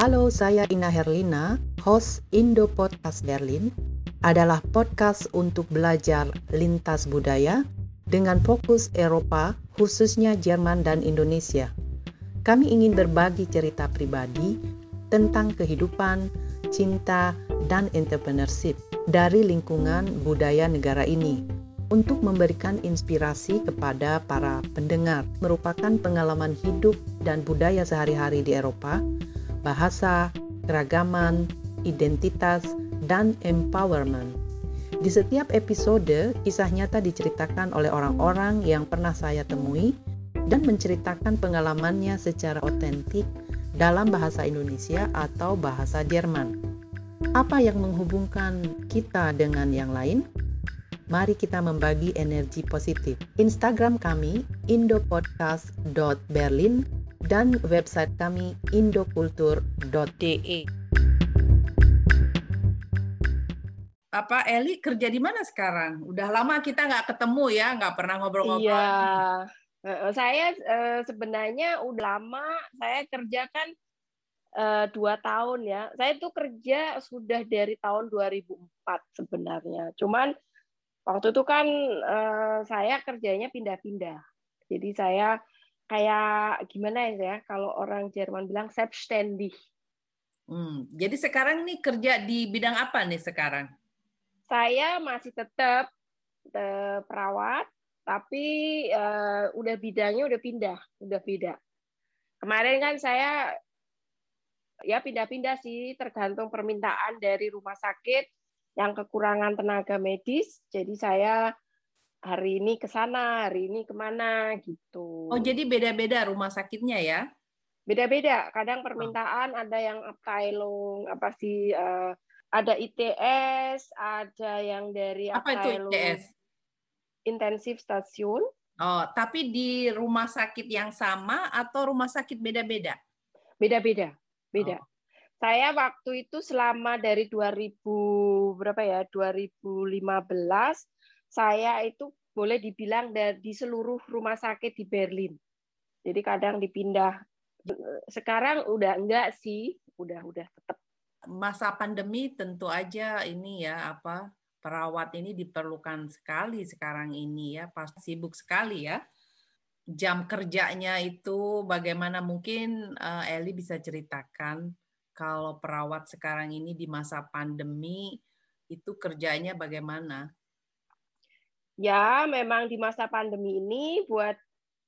Halo, saya Ina Herlina, host Indo Podcast Berlin, adalah podcast untuk belajar lintas budaya dengan fokus Eropa, khususnya Jerman dan Indonesia. Kami ingin berbagi cerita pribadi tentang kehidupan, cinta, dan entrepreneurship dari lingkungan budaya negara ini untuk memberikan inspirasi kepada para pendengar merupakan pengalaman hidup dan budaya sehari-hari di Eropa bahasa, keragaman, identitas, dan empowerment. Di setiap episode, kisah nyata diceritakan oleh orang-orang yang pernah saya temui dan menceritakan pengalamannya secara otentik dalam bahasa Indonesia atau bahasa Jerman. Apa yang menghubungkan kita dengan yang lain? Mari kita membagi energi positif. Instagram kami indopodcast.berlin dan website kami indokultur.de. Apa Eli kerja di mana sekarang? Udah lama kita nggak ketemu ya, nggak pernah ngobrol-ngobrol. Iya, saya sebenarnya udah lama saya kerjakan dua tahun ya. Saya tuh kerja sudah dari tahun 2004 sebenarnya. Cuman waktu itu kan saya kerjanya pindah-pindah. Jadi saya kayak gimana ya kalau orang Jerman bilang selbstständig. Hmm, jadi sekarang nih kerja di bidang apa nih sekarang? Saya masih tetap perawat, tapi uh, udah bidangnya udah pindah, udah beda. Kemarin kan saya ya pindah-pindah sih, tergantung permintaan dari rumah sakit yang kekurangan tenaga medis. Jadi saya hari ini ke sana, hari ini ke mana gitu. Oh, jadi beda-beda rumah sakitnya ya? Beda-beda. Kadang permintaan ada yang Abteilung apa sih uh, ada ITS, ada yang dari apa itu ITS? Intensif stasiun. Oh, tapi di rumah sakit yang sama atau rumah sakit beda-beda? Beda-beda. Beda. Oh. Saya waktu itu selama dari 2000 berapa ya? 2015 saya itu boleh dibilang di seluruh rumah sakit di Berlin. Jadi kadang dipindah. Sekarang udah enggak sih, udah udah tetap. Masa pandemi tentu aja ini ya apa perawat ini diperlukan sekali sekarang ini ya, pasti sibuk sekali ya. Jam kerjanya itu bagaimana mungkin uh, Eli bisa ceritakan kalau perawat sekarang ini di masa pandemi itu kerjanya bagaimana? Ya memang di masa pandemi ini buat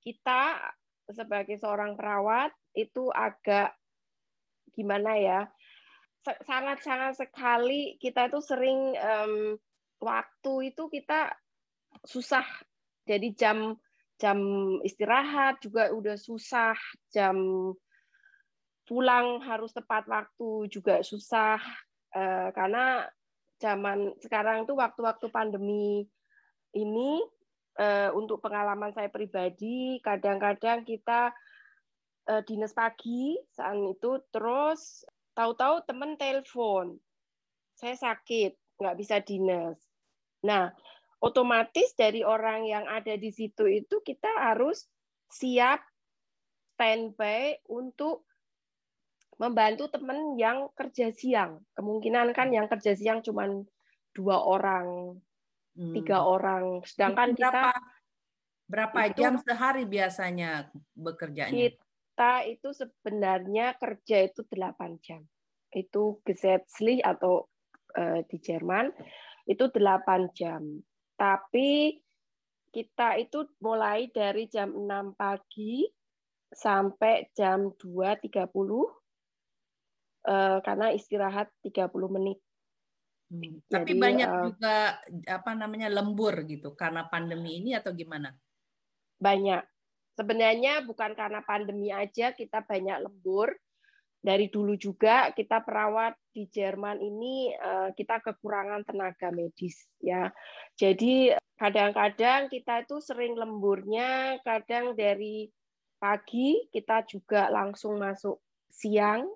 kita sebagai seorang perawat itu agak gimana ya sangat-sangat sekali kita itu sering um, waktu itu kita susah. Jadi jam jam istirahat juga udah susah jam pulang harus tepat waktu juga susah. Uh, karena zaman sekarang itu waktu-waktu pandemi ini uh, untuk pengalaman saya pribadi, kadang-kadang kita uh, dinas pagi saat itu, terus tahu-tahu teman telepon, saya sakit, nggak bisa dinas. Nah, otomatis dari orang yang ada di situ itu kita harus siap standby untuk membantu teman yang kerja siang. Kemungkinan kan yang kerja siang cuma dua orang tiga hmm. orang. Sedangkan berapa, kita berapa itu, jam sehari biasanya bekerjanya? Kita itu sebenarnya kerja itu delapan jam. Itu Gesetzlich atau uh, di Jerman itu delapan jam. Tapi kita itu mulai dari jam 6 pagi sampai jam 2.30 uh, karena istirahat 30 menit Hmm. Tapi banyak uh, juga apa namanya lembur gitu karena pandemi ini atau gimana? Banyak. Sebenarnya bukan karena pandemi aja kita banyak lembur. Dari dulu juga kita perawat di Jerman ini uh, kita kekurangan tenaga medis ya. Jadi kadang-kadang kita itu sering lemburnya, kadang dari pagi kita juga langsung masuk siang.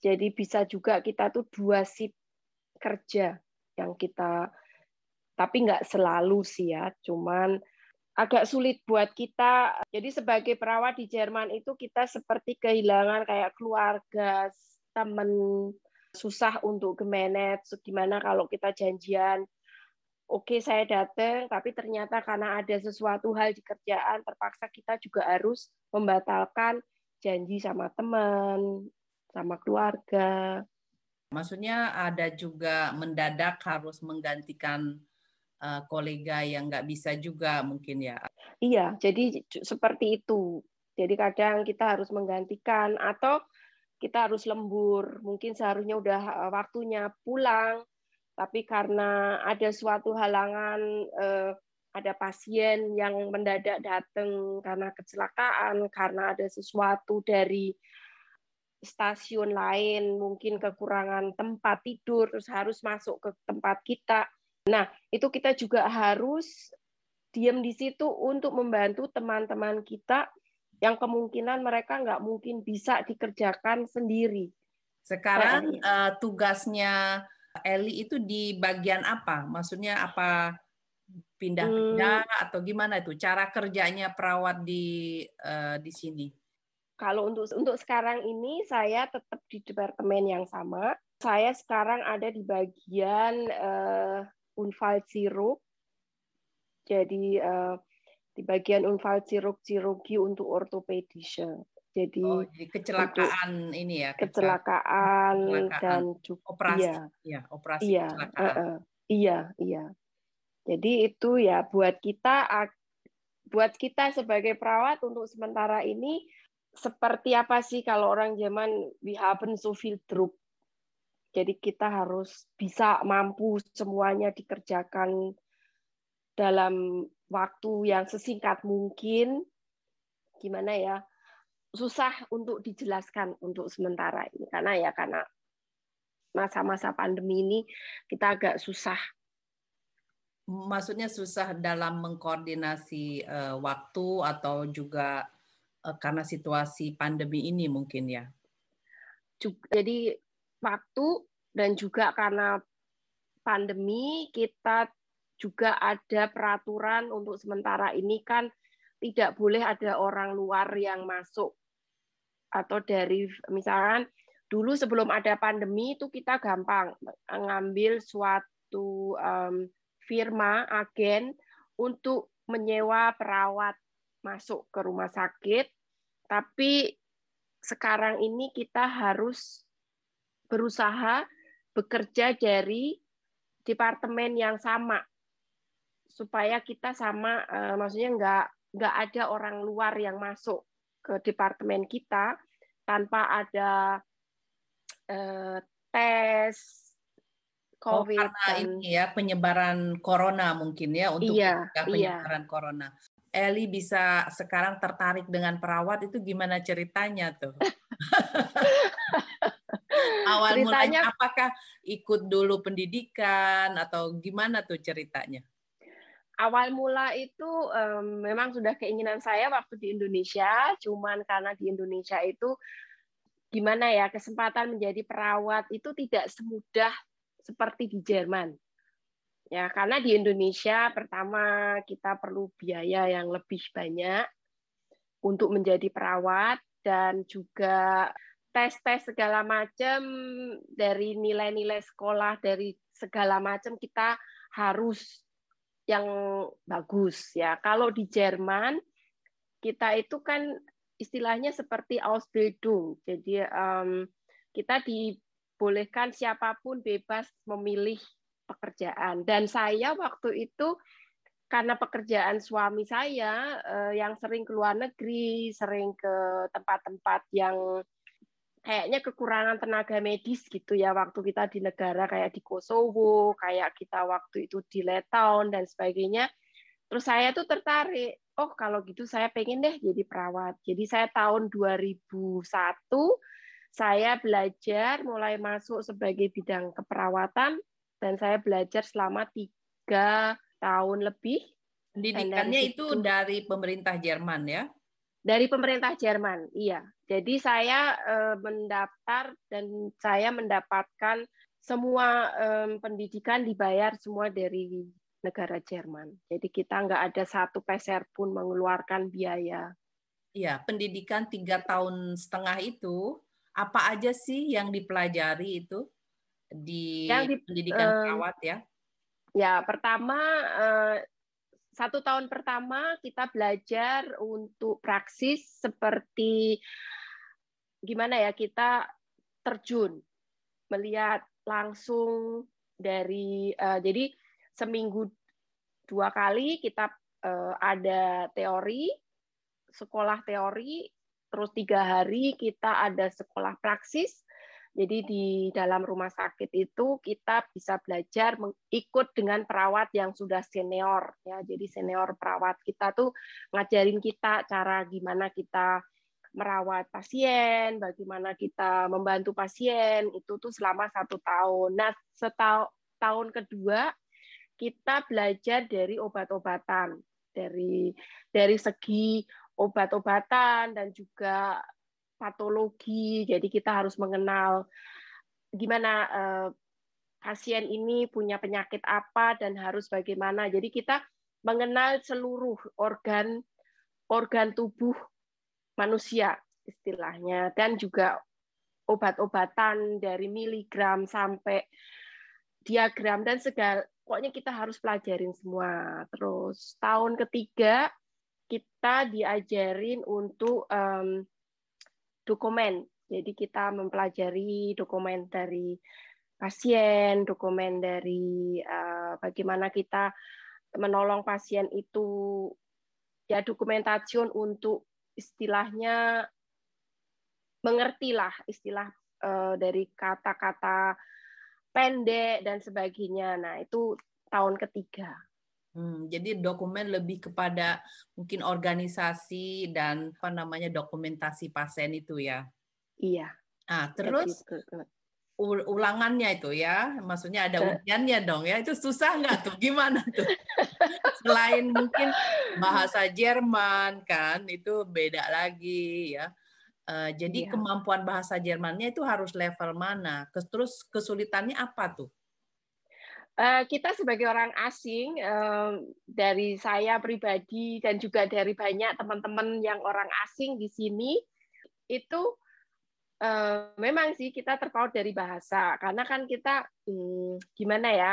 Jadi bisa juga kita tuh dua shift kerja yang kita tapi nggak selalu sih ya, cuman agak sulit buat kita. Jadi sebagai perawat di Jerman itu kita seperti kehilangan kayak keluarga temen susah untuk manage gimana kalau kita janjian oke okay, saya datang tapi ternyata karena ada sesuatu hal di kerjaan terpaksa kita juga harus membatalkan janji sama teman sama keluarga maksudnya ada juga mendadak harus menggantikan uh, kolega yang nggak bisa juga mungkin ya iya jadi seperti itu jadi kadang kita harus menggantikan atau kita harus lembur. Mungkin seharusnya udah eh, waktunya pulang, tapi karena ada suatu halangan, eh, ada pasien yang mendadak datang karena kecelakaan, karena ada sesuatu dari stasiun lain, mungkin kekurangan tempat tidur, terus harus masuk ke tempat kita. Nah, itu kita juga harus diam di situ untuk membantu teman-teman kita yang kemungkinan mereka nggak mungkin bisa dikerjakan sendiri. Sekarang uh, tugasnya Eli itu di bagian apa? Maksudnya apa pindah-pindah hmm. atau gimana itu cara kerjanya perawat di uh, di sini? Kalau untuk untuk sekarang ini saya tetap di departemen yang sama. Saya sekarang ada di bagian uh, Unfall Zero. Jadi uh, di bagian unfal chirurgi untuk ortopedisnya. Jadi, oh, jadi kecelakaan ini ya kecelakaan, kecelakaan dan juga operasi iya, ya operasi iya, kecelakaan. Uh, uh, iya iya jadi itu ya buat kita buat kita sebagai perawat untuk sementara ini seperti apa sih kalau orang zaman we happen so feel drop jadi kita harus bisa mampu semuanya dikerjakan dalam waktu yang sesingkat mungkin. Gimana ya? Susah untuk dijelaskan untuk sementara ini. Karena ya karena masa-masa pandemi ini kita agak susah. Maksudnya susah dalam mengkoordinasi uh, waktu atau juga karena situasi pandemi ini mungkin ya. Jadi waktu dan juga karena pandemi kita juga ada peraturan untuk sementara ini kan tidak boleh ada orang luar yang masuk atau dari misalkan dulu sebelum ada pandemi itu kita gampang ngambil suatu um, firma agen untuk menyewa perawat masuk ke rumah sakit tapi sekarang ini kita harus berusaha bekerja dari departemen yang sama supaya kita sama uh, maksudnya nggak nggak ada orang luar yang masuk ke departemen kita tanpa ada uh, tes COVID oh, karena dan, ini ya penyebaran corona mungkin ya untuk iya, iya. penyebaran iya. corona. Eli bisa sekarang tertarik dengan perawat itu gimana ceritanya tuh? Awal ceritanya, mulanya apakah ikut dulu pendidikan atau gimana tuh ceritanya? awal mula itu um, memang sudah keinginan saya waktu di Indonesia, cuman karena di Indonesia itu gimana ya kesempatan menjadi perawat itu tidak semudah seperti di Jerman. Ya, karena di Indonesia pertama kita perlu biaya yang lebih banyak untuk menjadi perawat dan juga tes-tes segala macam dari nilai-nilai sekolah dari segala macam kita harus yang bagus ya. Kalau di Jerman kita itu kan istilahnya seperti Ausbildung. Jadi um, kita dibolehkan siapa pun bebas memilih pekerjaan. Dan saya waktu itu karena pekerjaan suami saya uh, yang sering ke luar negeri, sering ke tempat-tempat yang kayaknya kekurangan tenaga medis gitu ya waktu kita di negara kayak di Kosovo, kayak kita waktu itu di Letown dan sebagainya. Terus saya tuh tertarik, oh kalau gitu saya pengen deh jadi perawat. Jadi saya tahun 2001 saya belajar mulai masuk sebagai bidang keperawatan dan saya belajar selama tiga tahun lebih. Pendidikannya itu dari pemerintah Jerman ya? Dari pemerintah Jerman, iya. Jadi saya eh, mendaftar dan saya mendapatkan semua eh, pendidikan dibayar semua dari negara Jerman. Jadi kita nggak ada satu peser pun mengeluarkan biaya. Iya, pendidikan tiga tahun setengah itu Apa aja sih yang dipelajari itu di, yang di pendidikan um, perawat ya? Ya, pertama uh, satu tahun pertama kita belajar untuk praksis seperti gimana ya kita terjun melihat langsung dari uh, jadi seminggu dua kali kita uh, ada teori sekolah teori terus tiga hari kita ada sekolah praksis jadi di dalam rumah sakit itu kita bisa belajar ikut dengan perawat yang sudah senior ya. Jadi senior perawat kita tuh ngajarin kita cara gimana kita merawat pasien, bagaimana kita membantu pasien itu tuh selama satu tahun. Nah setahun tahun kedua kita belajar dari obat-obatan dari dari segi obat-obatan dan juga patologi. Jadi kita harus mengenal gimana uh, pasien ini punya penyakit apa dan harus bagaimana. Jadi kita mengenal seluruh organ organ tubuh manusia istilahnya dan juga obat-obatan dari miligram sampai diagram dan segala pokoknya kita harus pelajarin semua. Terus tahun ketiga kita diajarin untuk um, dokumen. Jadi kita mempelajari dokumen dari pasien, dokumen dari uh, bagaimana kita menolong pasien itu ya dokumentasi untuk istilahnya mengertilah istilah uh, dari kata-kata pendek dan sebagainya. Nah, itu tahun ketiga. Hmm, jadi dokumen lebih kepada mungkin organisasi dan apa namanya dokumentasi pasien itu ya. Iya. Ah, terus ulangannya itu ya, maksudnya ada ujiannya dong ya. Itu susah nggak tuh? Gimana tuh? Selain mungkin bahasa Jerman kan, itu beda lagi ya. Uh, jadi iya. kemampuan bahasa Jermannya itu harus level mana? Terus kesulitannya apa tuh? Eh, kita sebagai orang asing dari saya pribadi dan juga dari banyak teman-teman yang orang asing di sini itu memang sih kita terpaut dari bahasa. Karena kan kita hmm, gimana ya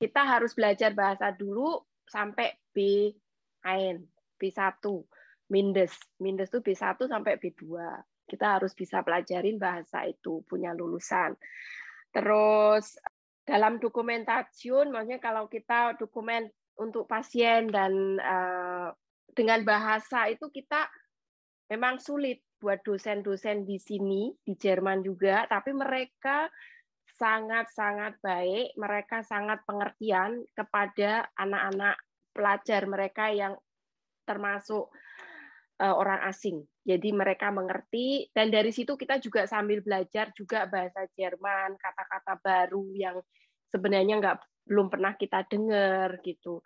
kita harus belajar bahasa dulu sampai B Ain B1 Mindes. Mindes itu B1 sampai B2 kita harus bisa pelajarin bahasa itu punya lulusan. Terus dalam dokumentasiun, maksudnya kalau kita dokumen untuk pasien dan uh, dengan bahasa itu kita memang sulit buat dosen-dosen di sini di Jerman juga, tapi mereka sangat-sangat baik, mereka sangat pengertian kepada anak-anak pelajar mereka yang termasuk uh, orang asing. Jadi mereka mengerti dan dari situ kita juga sambil belajar juga bahasa Jerman, kata-kata baru yang sebenarnya nggak belum pernah kita dengar gitu.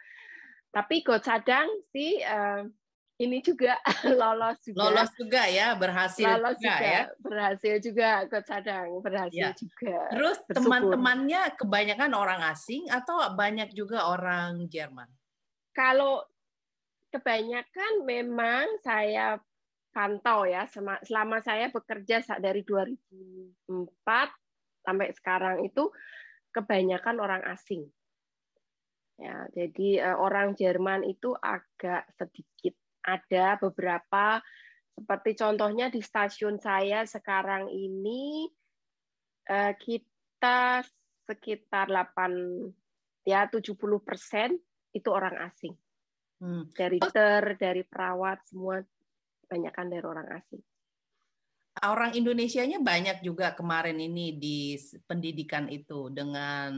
Tapi God sadang sih uh, ini juga lolos juga. Lolos juga ya, berhasil lolos juga, juga ya. Berhasil juga God sadang, berhasil ya. juga. Terus teman-temannya kebanyakan orang asing atau banyak juga orang Jerman? Kalau kebanyakan memang saya pantau ya selama saya bekerja dari 2004 sampai sekarang itu kebanyakan orang asing. Ya, jadi eh, orang Jerman itu agak sedikit ada beberapa seperti contohnya di stasiun saya sekarang ini eh, kita sekitar 8 ya 70 persen itu orang asing. Hmm. Dari dokter, dari perawat semua kebanyakan dari orang asing. Orang Indonesianya banyak juga kemarin ini di pendidikan itu dengan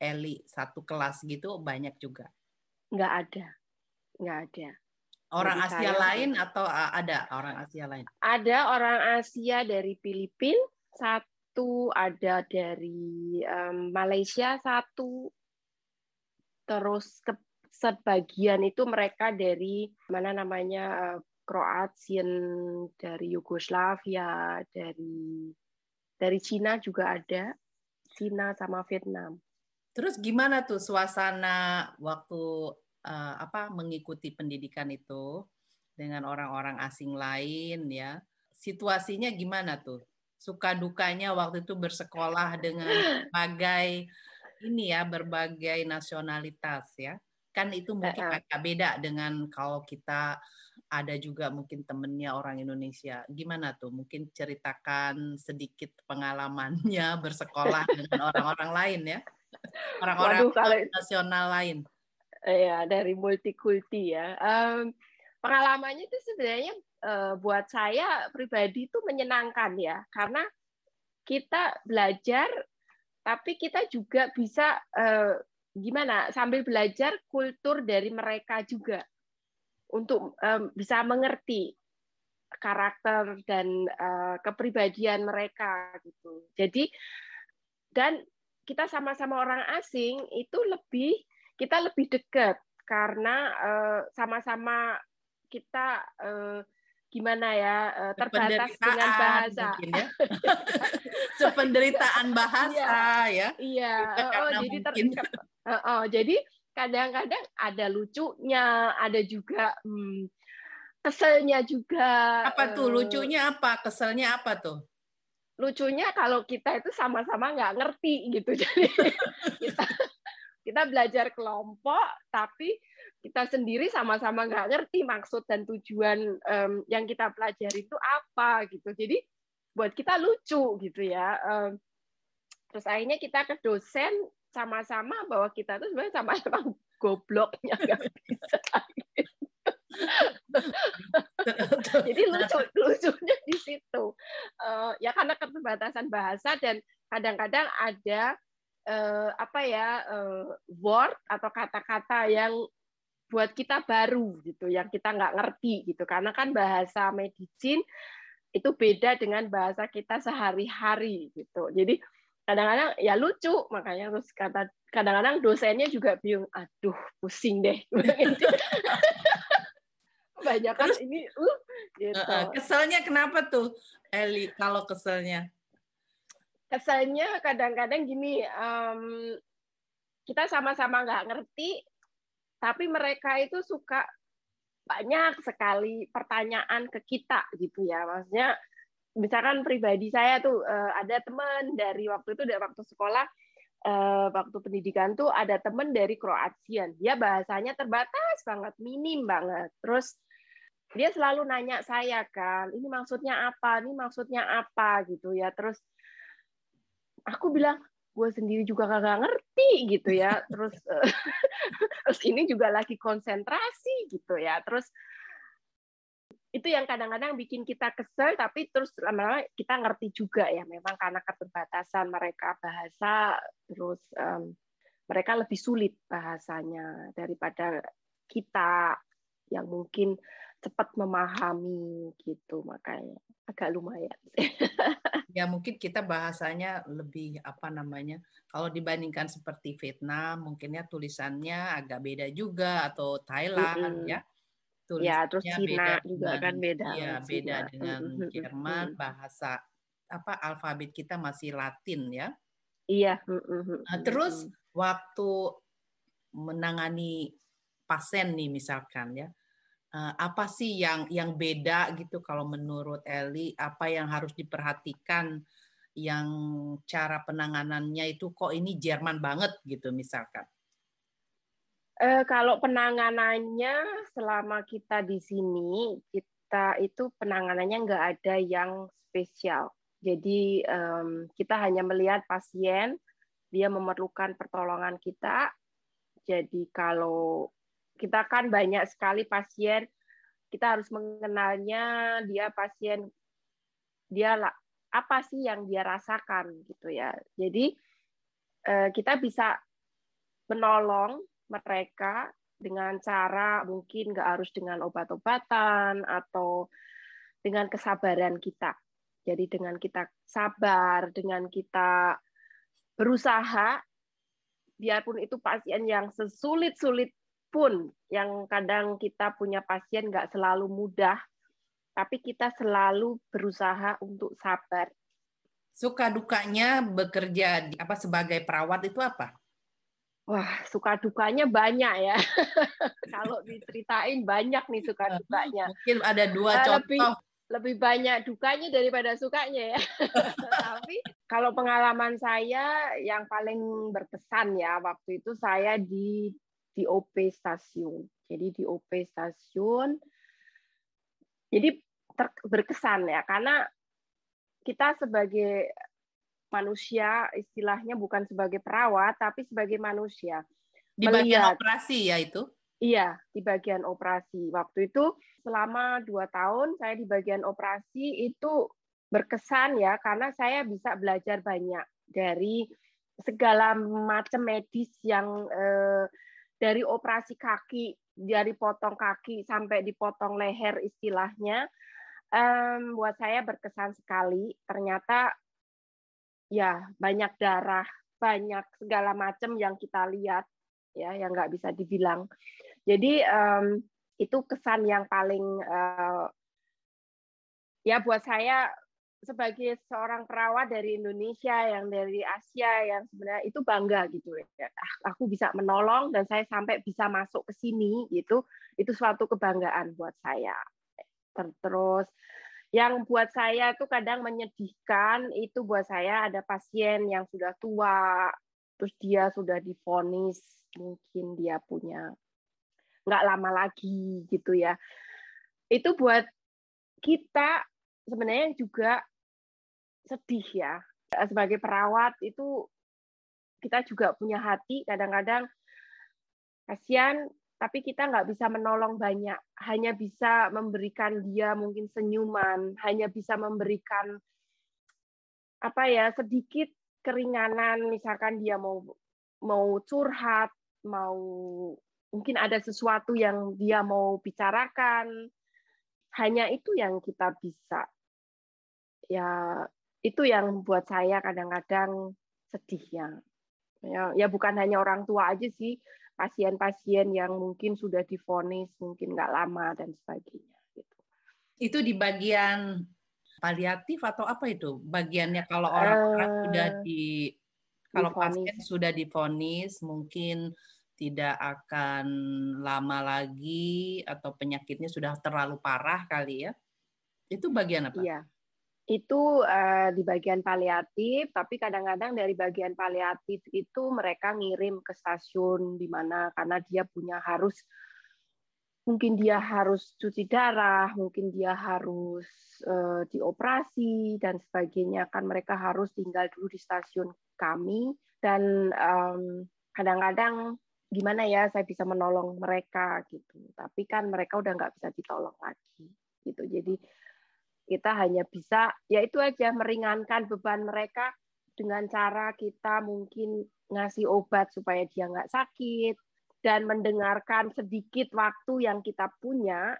Eli satu kelas gitu banyak juga. Nggak ada, nggak ada. Orang Jadi Asia lain atau ada orang Asia lain? Ada orang Asia dari Filipina satu, ada dari um, Malaysia satu, terus ke sebagian itu mereka dari mana namanya Kroatian, dari Yugoslavia, dari dari Cina juga ada, Cina sama Vietnam. Terus gimana tuh suasana waktu uh, apa mengikuti pendidikan itu dengan orang-orang asing lain ya? Situasinya gimana tuh? suka dukanya waktu itu bersekolah dengan berbagai ini ya berbagai nasionalitas ya kan itu mungkin agak beda dengan kalau kita ada juga mungkin temennya orang Indonesia. Gimana tuh? Mungkin ceritakan sedikit pengalamannya bersekolah dengan orang-orang lain ya? Orang-orang nasional lain. Ya dari multikulti ya. Um, pengalamannya itu sebenarnya uh, buat saya pribadi itu menyenangkan ya. Karena kita belajar tapi kita juga bisa uh, gimana sambil belajar kultur dari mereka juga untuk um, bisa mengerti karakter dan uh, kepribadian mereka gitu. Jadi dan kita sama-sama orang asing itu lebih kita lebih dekat karena sama-sama uh, kita uh, gimana ya uh, terbatas dengan bahasa. Ya. Sependeritaan bahasa ya. Iya. Oh, jadi ter, Uh, uh, jadi kadang-kadang ada lucunya, ada juga hmm, keselnya juga. Apa tuh lucunya apa? Keselnya apa tuh? Lucunya kalau kita itu sama-sama nggak ngerti gitu. Jadi kita kita belajar kelompok, tapi kita sendiri sama-sama nggak ngerti maksud dan tujuan um, yang kita pelajari itu apa gitu. Jadi buat kita lucu gitu ya. Um, terus akhirnya kita ke dosen sama-sama bahwa kita tuh sebenarnya sama-sama gobloknya nggak bisa. Jadi lucu lucunya di situ. Uh, ya karena keterbatasan bahasa dan kadang-kadang ada uh, apa ya uh, word atau kata-kata yang buat kita baru gitu, yang kita nggak ngerti gitu. Karena kan bahasa medicine itu beda dengan bahasa kita sehari-hari gitu. Jadi kadang-kadang ya lucu makanya terus kata kadang-kadang dosennya juga bingung aduh pusing deh banyak kan ini uh gitu. keselnya kenapa tuh Eli kalau keselnya keselnya kadang-kadang gini um, kita sama-sama nggak ngerti tapi mereka itu suka banyak sekali pertanyaan ke kita gitu ya. Maksudnya misalkan pribadi saya tuh uh, ada teman dari waktu itu dari waktu sekolah uh, waktu pendidikan tuh ada teman dari Kroasia dia bahasanya terbatas banget minim banget. Terus dia selalu nanya saya kan ini maksudnya apa? Ini maksudnya apa? gitu ya. Terus aku bilang gue sendiri juga kagak ngerti gitu ya. Terus uh, terus ini juga lagi konsentrasi gitu ya. Terus itu yang kadang-kadang bikin kita kesel tapi terus lama-lama kita ngerti juga ya. Memang karena keterbatasan mereka bahasa terus um, mereka lebih sulit bahasanya daripada kita yang mungkin cepat memahami gitu makanya agak lumayan ya mungkin kita bahasanya lebih apa namanya kalau dibandingkan seperti Vietnam mungkinnya tulisannya agak beda juga atau Thailand mm -hmm. ya ya terus Cina juga dengan, kan beda ya beda Cina. dengan Jerman bahasa apa alfabet kita masih Latin ya. Iya nah, terus waktu menangani pasien nih misalkan ya apa sih yang yang beda gitu kalau menurut Eli apa yang harus diperhatikan yang cara penanganannya itu kok ini Jerman banget gitu misalkan Eh, kalau penanganannya selama kita di sini, kita itu penanganannya nggak ada yang spesial. Jadi um, kita hanya melihat pasien, dia memerlukan pertolongan kita. Jadi kalau kita kan banyak sekali pasien, kita harus mengenalnya dia pasien dia apa sih yang dia rasakan gitu ya. Jadi eh, kita bisa menolong mereka dengan cara mungkin nggak harus dengan obat-obatan atau dengan kesabaran kita. Jadi dengan kita sabar, dengan kita berusaha, biarpun itu pasien yang sesulit-sulit pun, yang kadang kita punya pasien nggak selalu mudah, tapi kita selalu berusaha untuk sabar. Suka dukanya bekerja apa sebagai perawat itu apa? Wah, suka dukanya banyak ya. Kalau diceritain banyak nih suka dukanya. Mungkin ada dua uh, contoh. Lebih, lebih banyak dukanya daripada sukanya ya. Tapi kalau pengalaman saya yang paling berkesan ya waktu itu saya di di OP stasiun. Jadi di OP stasiun jadi ter, berkesan ya karena kita sebagai manusia istilahnya bukan sebagai perawat tapi sebagai manusia di bagian operasi ya itu Iya, di bagian operasi. Waktu itu selama dua tahun saya di bagian operasi itu berkesan ya karena saya bisa belajar banyak dari segala macam medis yang eh, dari operasi kaki, dari potong kaki sampai dipotong leher istilahnya, um, buat saya berkesan sekali. Ternyata ya banyak darah, banyak segala macam yang kita lihat ya yang nggak bisa dibilang. Jadi um, itu kesan yang paling uh, ya buat saya sebagai seorang perawat dari Indonesia yang dari Asia yang sebenarnya itu bangga gitu ya. Ah, aku bisa menolong dan saya sampai bisa masuk ke sini gitu. Itu suatu kebanggaan buat saya. Terus yang buat saya itu kadang menyedihkan itu buat saya ada pasien yang sudah tua terus dia sudah difonis mungkin dia punya nggak lama lagi gitu ya. Itu buat kita sebenarnya juga sedih ya. Sebagai perawat itu kita juga punya hati kadang-kadang kasihan tapi kita nggak bisa menolong banyak. Hanya bisa memberikan dia mungkin senyuman hanya bisa memberikan apa ya sedikit keringanan. Misalkan dia mau mau curhat mau mungkin ada sesuatu yang dia mau bicarakan. Hanya itu yang kita bisa ya itu yang buat saya kadang-kadang sedih ya ya ya bukan hanya orang tua aja sih pasien-pasien yang mungkin sudah difonis mungkin nggak lama dan sebagainya gitu itu di bagian paliatif atau apa itu bagiannya kalau orang-orang uh, sudah di kalau pasien sudah difonis mungkin tidak akan lama lagi atau penyakitnya sudah terlalu parah kali ya. Itu bagian apa? Iya. Itu uh, di bagian paliatif, tapi kadang-kadang dari bagian paliatif itu mereka ngirim ke stasiun di mana karena dia punya harus mungkin dia harus cuci darah, mungkin dia harus uh, dioperasi dan sebagainya. Kan mereka harus tinggal dulu di stasiun kami dan um, kadang-kadang gimana ya saya bisa menolong mereka gitu tapi kan mereka udah nggak bisa ditolong lagi gitu jadi kita hanya bisa ya itu aja meringankan beban mereka dengan cara kita mungkin ngasih obat supaya dia nggak sakit. Dan mendengarkan sedikit waktu yang kita punya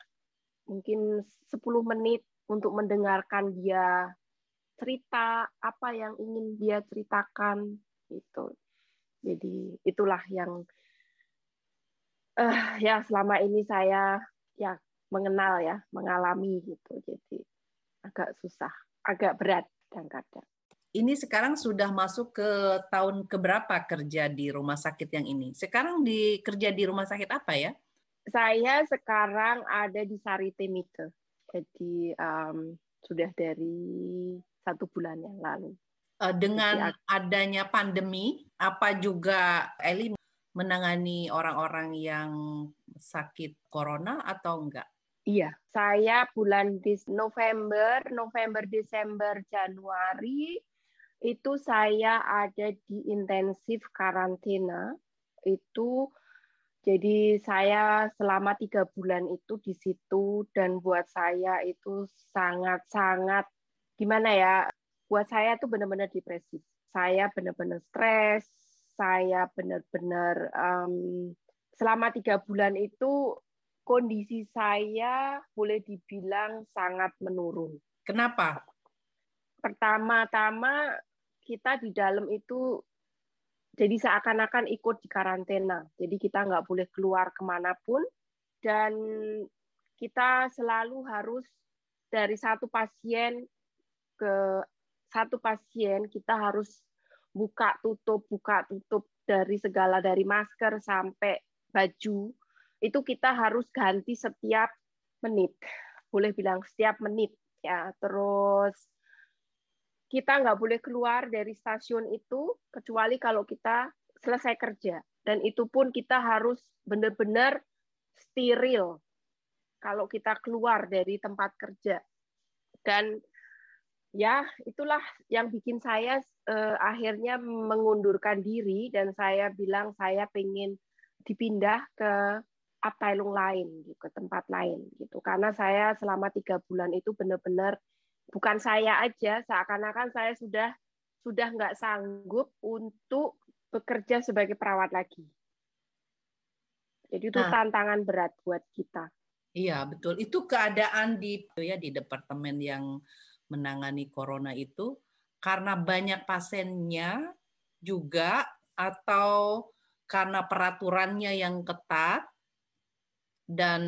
mungkin 10 menit untuk mendengarkan dia cerita apa yang ingin dia ceritakan gitu. Jadi itulah yang uh, ya selama ini saya ya mengenal ya mengalami gitu. Jadi agak susah agak berat kadang-kadang ini sekarang sudah masuk ke tahun keberapa kerja di rumah sakit yang ini? Sekarang di kerja di rumah sakit apa ya? Saya sekarang ada di Sarite Mite. Jadi um, sudah dari satu bulan yang lalu. Eh, dengan adanya pandemi apa juga Eli menangani orang-orang yang sakit corona atau enggak? Iya, saya bulan November, November, Desember, Januari itu saya ada di intensif karantina. Itu jadi saya selama tiga bulan itu di situ dan buat saya itu sangat-sangat gimana ya? Buat saya itu benar-benar depresi. Saya benar-benar stres, saya benar-benar um, selama tiga bulan itu kondisi saya boleh dibilang sangat menurun. Kenapa? Pertama-tama kita di dalam itu jadi seakan-akan ikut di karantina. Jadi kita nggak boleh keluar ke mana pun dan kita selalu harus dari satu pasien ke satu pasien kita harus buka tutup buka tutup dari segala dari masker sampai baju itu kita harus ganti setiap menit. Boleh bilang setiap menit ya. Terus kita nggak boleh keluar dari stasiun itu kecuali kalau kita selesai kerja. Dan itu pun kita harus benar-benar steril kalau kita keluar dari tempat kerja. Dan ya itulah yang bikin saya eh, akhirnya mengundurkan diri dan saya bilang saya pengen dipindah ke Abteilung lain gitu, ke tempat lain gitu. Karena saya selama tiga bulan itu benar-benar bukan saya aja seakan-akan saya sudah sudah nggak sanggup untuk bekerja sebagai perawat lagi. Jadi itu nah, tantangan berat buat kita. Iya betul. Itu keadaan di ya di departemen yang menangani corona itu karena banyak pasiennya juga atau karena peraturannya yang ketat dan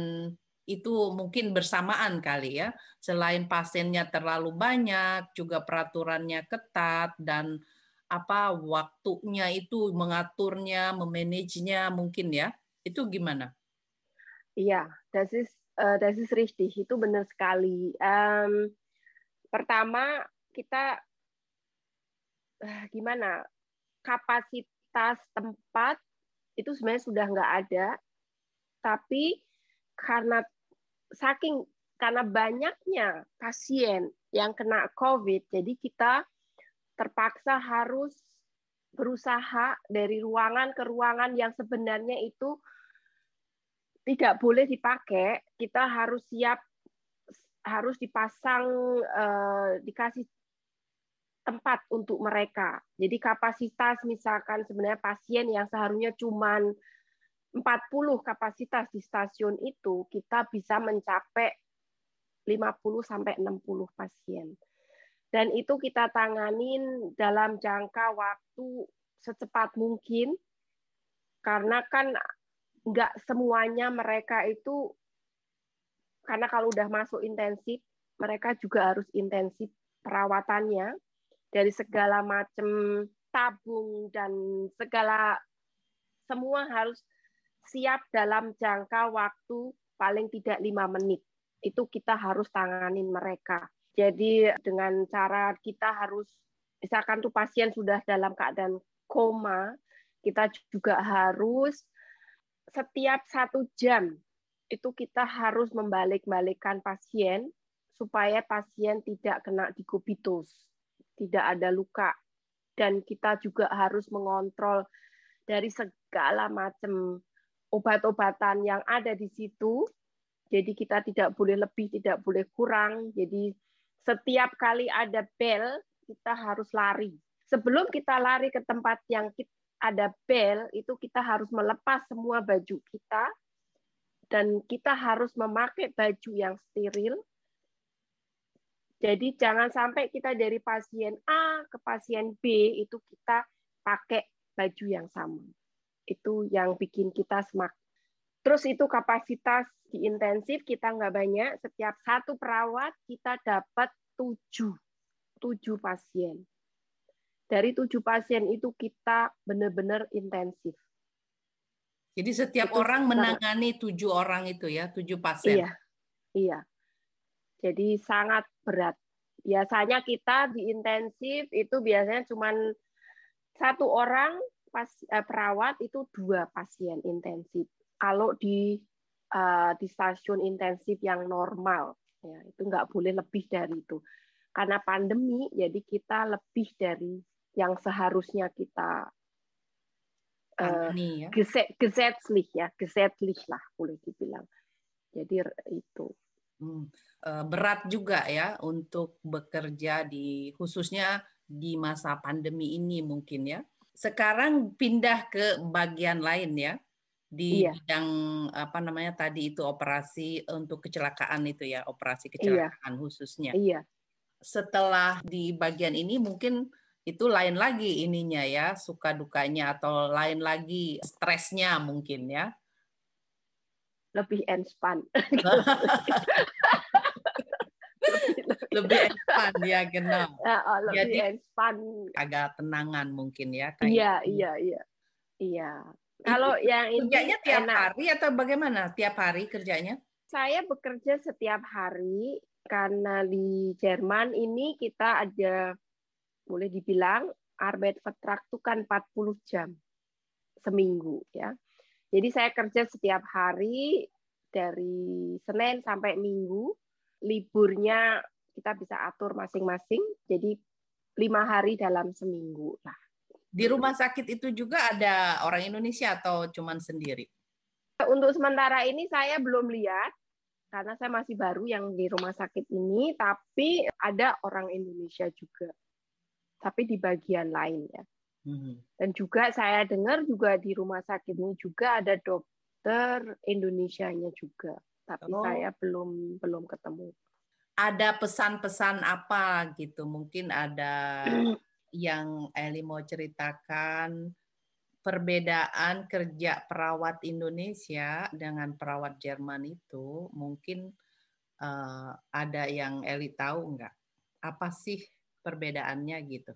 itu mungkin bersamaan kali ya. Selain pasiennya terlalu banyak, juga peraturannya ketat dan apa waktunya itu mengaturnya, memanagenya mungkin ya. Itu gimana? Iya, das ist uh, das ist richtig. Itu benar sekali. Um, pertama kita uh, gimana? Kapasitas tempat itu sebenarnya sudah nggak ada, tapi karena saking karena banyaknya pasien yang kena COVID, jadi kita terpaksa harus berusaha dari ruangan ke ruangan yang sebenarnya itu tidak boleh dipakai, kita harus siap harus dipasang eh, dikasih tempat untuk mereka. Jadi kapasitas misalkan sebenarnya pasien yang seharusnya cuman 40 kapasitas di stasiun itu kita bisa mencapai 50 sampai 60 pasien. Dan itu kita tanganin dalam jangka waktu secepat mungkin karena kan nggak semuanya mereka itu karena kalau udah masuk intensif mereka juga harus intensif perawatannya dari segala macam tabung dan segala semua harus siap dalam jangka waktu paling tidak lima menit. Itu kita harus tanganin mereka. Jadi dengan cara kita harus, misalkan tuh pasien sudah dalam keadaan koma, kita juga harus setiap satu jam itu kita harus membalik-balikkan pasien supaya pasien tidak kena dikubitus, tidak ada luka. Dan kita juga harus mengontrol dari segala macam obat-obatan yang ada di situ. Jadi kita tidak boleh lebih, tidak boleh kurang. Jadi setiap kali ada bel, kita harus lari. Sebelum kita lari ke tempat yang ada bel, itu kita harus melepas semua baju kita dan kita harus memakai baju yang steril. Jadi jangan sampai kita dari pasien A ke pasien B itu kita pakai baju yang sama itu yang bikin kita semak. Terus itu kapasitas di intensif kita nggak banyak, setiap satu perawat kita dapat tujuh, tujuh pasien. Dari tujuh pasien itu kita benar-benar intensif. Jadi setiap itu orang menangani tujuh orang itu ya, tujuh pasien. Iya, iya. Jadi sangat berat. Biasanya kita di intensif itu biasanya cuma satu orang pas, uh, perawat itu dua pasien intensif. Kalau di uh, di stasiun intensif yang normal, ya itu nggak boleh lebih dari itu. Karena pandemi, jadi kita lebih dari yang seharusnya kita uh, ya. gesetzlich ya, gesetzlich lah boleh dibilang. Jadi itu. Hmm. Berat juga ya untuk bekerja di khususnya di masa pandemi ini mungkin ya sekarang pindah ke bagian lain ya di iya. bidang apa namanya tadi itu operasi untuk kecelakaan itu ya operasi iya. kecelakaan iya. khususnya. Iya. Setelah di bagian ini mungkin itu lain lagi ininya ya suka dukanya atau lain lagi stresnya mungkin ya. Lebih enspan. lebih ekspan ya genau. Ya, oh, lebih Jadi, ekspan. Agak tenangan mungkin ya. Kayak iya gitu. iya iya iya. Kalau yang ini kerjanya tiap enak. hari atau bagaimana? Tiap hari kerjanya? Saya bekerja setiap hari karena di Jerman ini kita ada boleh dibilang Arbeitsvertrag itu kan 40 jam seminggu ya. Jadi saya kerja setiap hari dari Senin sampai Minggu. Liburnya kita bisa atur masing-masing. Jadi lima hari dalam seminggu lah. Di rumah sakit itu juga ada orang Indonesia atau cuman sendiri? Untuk sementara ini saya belum lihat karena saya masih baru yang di rumah sakit ini, tapi ada orang Indonesia juga tapi di bagian lain ya. Hmm. Dan juga saya dengar juga di rumah sakit ini juga ada dokter Indonesia-nya juga, tapi oh. saya belum belum ketemu. Ada pesan-pesan apa gitu? Mungkin ada yang Eli mau ceritakan perbedaan kerja perawat Indonesia dengan perawat Jerman itu mungkin uh, ada yang Eli tahu nggak? Apa sih perbedaannya gitu?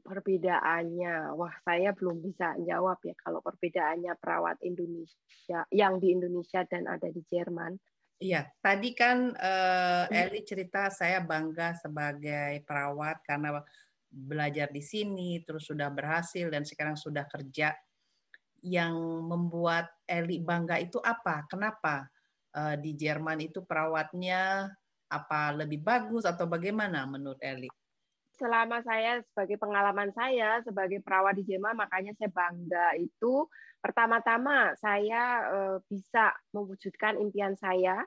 Perbedaannya, wah saya belum bisa jawab ya kalau perbedaannya perawat Indonesia yang di Indonesia dan ada di Jerman. Iya, tadi kan uh, Eli cerita saya bangga sebagai perawat karena belajar di sini, terus sudah berhasil dan sekarang sudah kerja. Yang membuat Eli bangga itu apa? Kenapa uh, di Jerman itu perawatnya apa lebih bagus atau bagaimana menurut Eli? Selama saya sebagai pengalaman saya sebagai perawat di Jerman, makanya saya bangga itu pertama-tama saya eh, bisa mewujudkan impian saya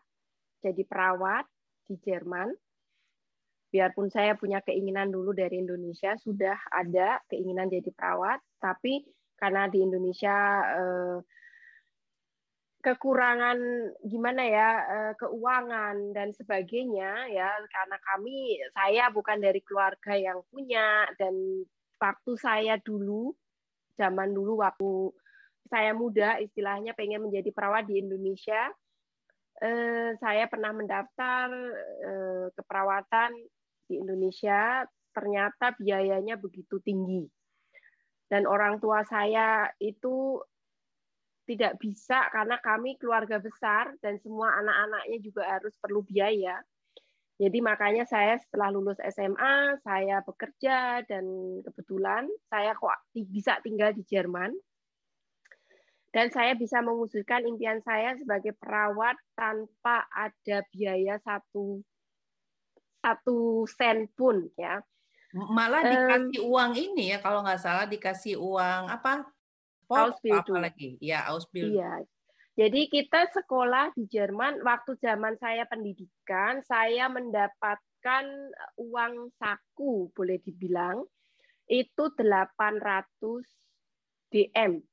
jadi perawat di Jerman. Biarpun saya punya keinginan dulu dari Indonesia, sudah ada keinginan jadi perawat, tapi karena di Indonesia eh, kekurangan gimana ya eh, keuangan dan sebagainya ya karena kami saya bukan dari keluarga yang punya dan waktu saya dulu zaman dulu waktu saya muda istilahnya pengen menjadi perawat di Indonesia eh, saya pernah mendaftar eh, keperawatan di Indonesia ternyata biayanya begitu tinggi. Dan orang tua saya itu tidak bisa karena kami keluarga besar dan semua anak-anaknya juga harus perlu biaya. Jadi makanya saya setelah lulus SMA, saya bekerja dan kebetulan saya kok bisa tinggal di Jerman. Dan saya bisa mewujudkan impian saya sebagai perawat tanpa ada biaya satu satu sen pun ya. Malah dikasih um, uang ini ya kalau nggak salah dikasih uang apa Ausbildung. Apa lagi? Ya, Ausbildung. Iya. Jadi kita sekolah di Jerman waktu zaman saya pendidikan, saya mendapatkan uang saku boleh dibilang itu 800 DM.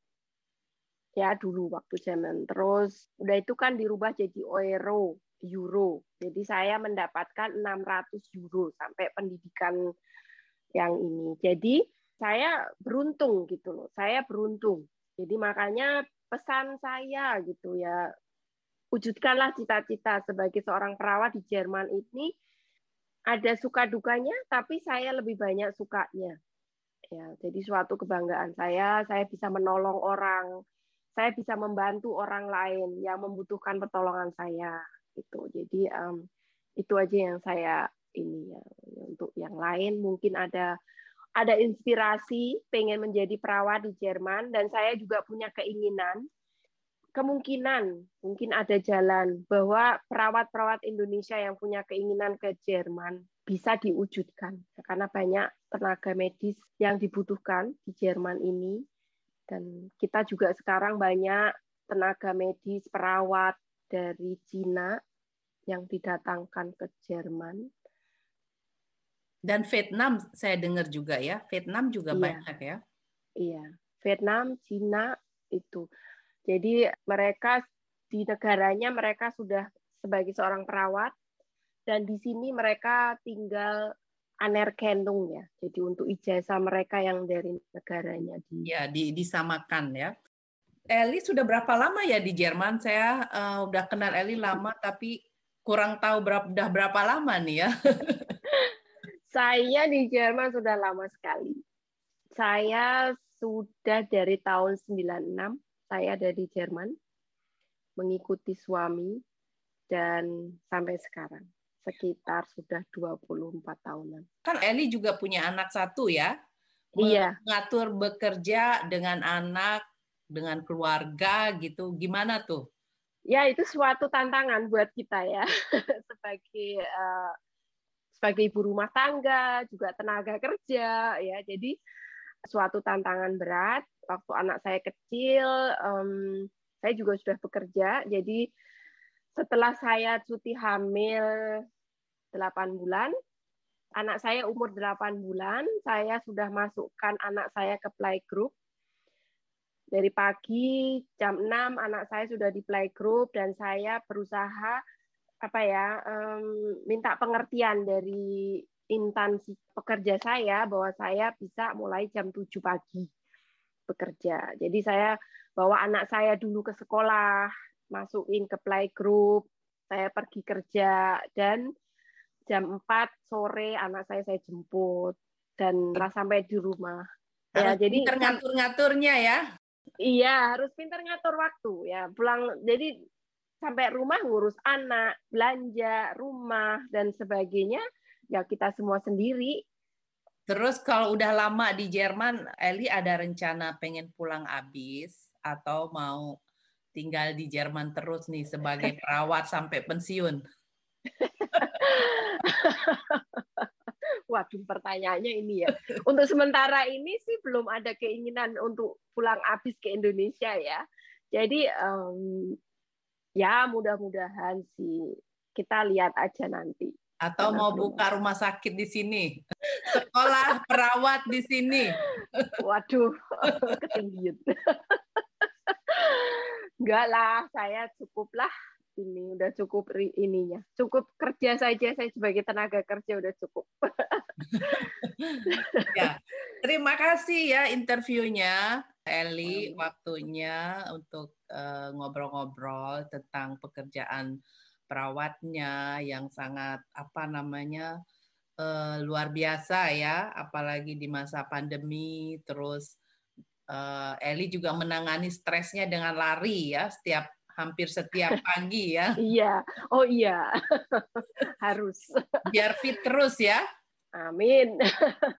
Ya, dulu waktu zaman. Terus udah itu kan dirubah jadi euro, euro. Jadi saya mendapatkan 600 euro sampai pendidikan yang ini. Jadi saya beruntung gitu loh. Saya beruntung. Jadi makanya pesan saya gitu ya, wujudkanlah cita-cita sebagai seorang perawat di Jerman ini ada suka dukanya, tapi saya lebih banyak sukanya. Ya, jadi suatu kebanggaan saya, saya bisa menolong orang, saya bisa membantu orang lain yang membutuhkan pertolongan saya. Gitu. Jadi um, itu aja yang saya ini ya. Untuk yang lain mungkin ada ada inspirasi pengen menjadi perawat di Jerman dan saya juga punya keinginan kemungkinan mungkin ada jalan bahwa perawat-perawat Indonesia yang punya keinginan ke Jerman bisa diwujudkan karena banyak tenaga medis yang dibutuhkan di Jerman ini. Dan kita juga sekarang banyak tenaga medis perawat dari Cina yang didatangkan ke Jerman dan Vietnam saya dengar juga ya, Vietnam juga iya. banyak ya. Iya, Vietnam, Cina itu. Jadi mereka di negaranya mereka sudah sebagai seorang perawat dan di sini mereka tinggal anerkendung ya. Jadi untuk ijazah mereka yang dari negaranya di ya di, disamakan ya. Eli sudah berapa lama ya di Jerman? Saya uh, udah kenal Eli lama tapi kurang tahu berapa udah berapa lama nih ya. Saya di Jerman sudah lama sekali. Saya sudah dari tahun 96, saya ada di Jerman, mengikuti suami, dan sampai sekarang. sekitar sudah 24 tahunan. Kan Eli juga punya anak satu ya? Iya. Mengatur bekerja dengan anak, dengan keluarga gitu, gimana tuh? Ya itu suatu tantangan buat kita ya sebagai uh, sebagai ibu rumah tangga juga tenaga kerja ya. Jadi suatu tantangan berat. Waktu anak saya kecil um, saya juga sudah bekerja. Jadi setelah saya cuti hamil 8 bulan anak saya umur 8 bulan saya sudah masukkan anak saya ke playgroup dari pagi jam 6 anak saya sudah di playgroup dan saya berusaha apa ya um, minta pengertian dari instansi pekerja saya bahwa saya bisa mulai jam 7 pagi bekerja. Jadi saya bawa anak saya dulu ke sekolah, masukin ke playgroup, saya pergi kerja dan jam 4 sore anak saya saya jemput dan sampai di rumah. Ya, jadi ngatur-ngaturnya ya. Iya, harus pintar ngatur waktu ya. Pulang jadi sampai rumah ngurus anak, belanja, rumah dan sebagainya ya kita semua sendiri. Terus kalau udah lama di Jerman, Eli ada rencana pengen pulang abis atau mau tinggal di Jerman terus nih sebagai perawat sampai pensiun? Waduh, pertanyaannya ini ya. Untuk sementara ini sih belum ada keinginan untuk pulang habis ke Indonesia ya. Jadi um, ya mudah-mudahan sih kita lihat aja nanti. Atau mau buka rumah sakit di sini, sekolah perawat di sini. Waduh, ketinggian. Enggak lah, saya cukuplah ini udah cukup ininya cukup kerja saja saya sebagai tenaga kerja udah cukup ya terima kasih ya interviewnya Eli waktunya untuk eh, ngobrol-ngobrol uh, tentang pekerjaan perawatnya yang sangat apa namanya uh, luar biasa ya apalagi di masa pandemi terus uh, Eli juga menangani stresnya dengan lari ya setiap hampir setiap pagi ya. Iya, oh iya, harus. Biar fit terus ya. Amin.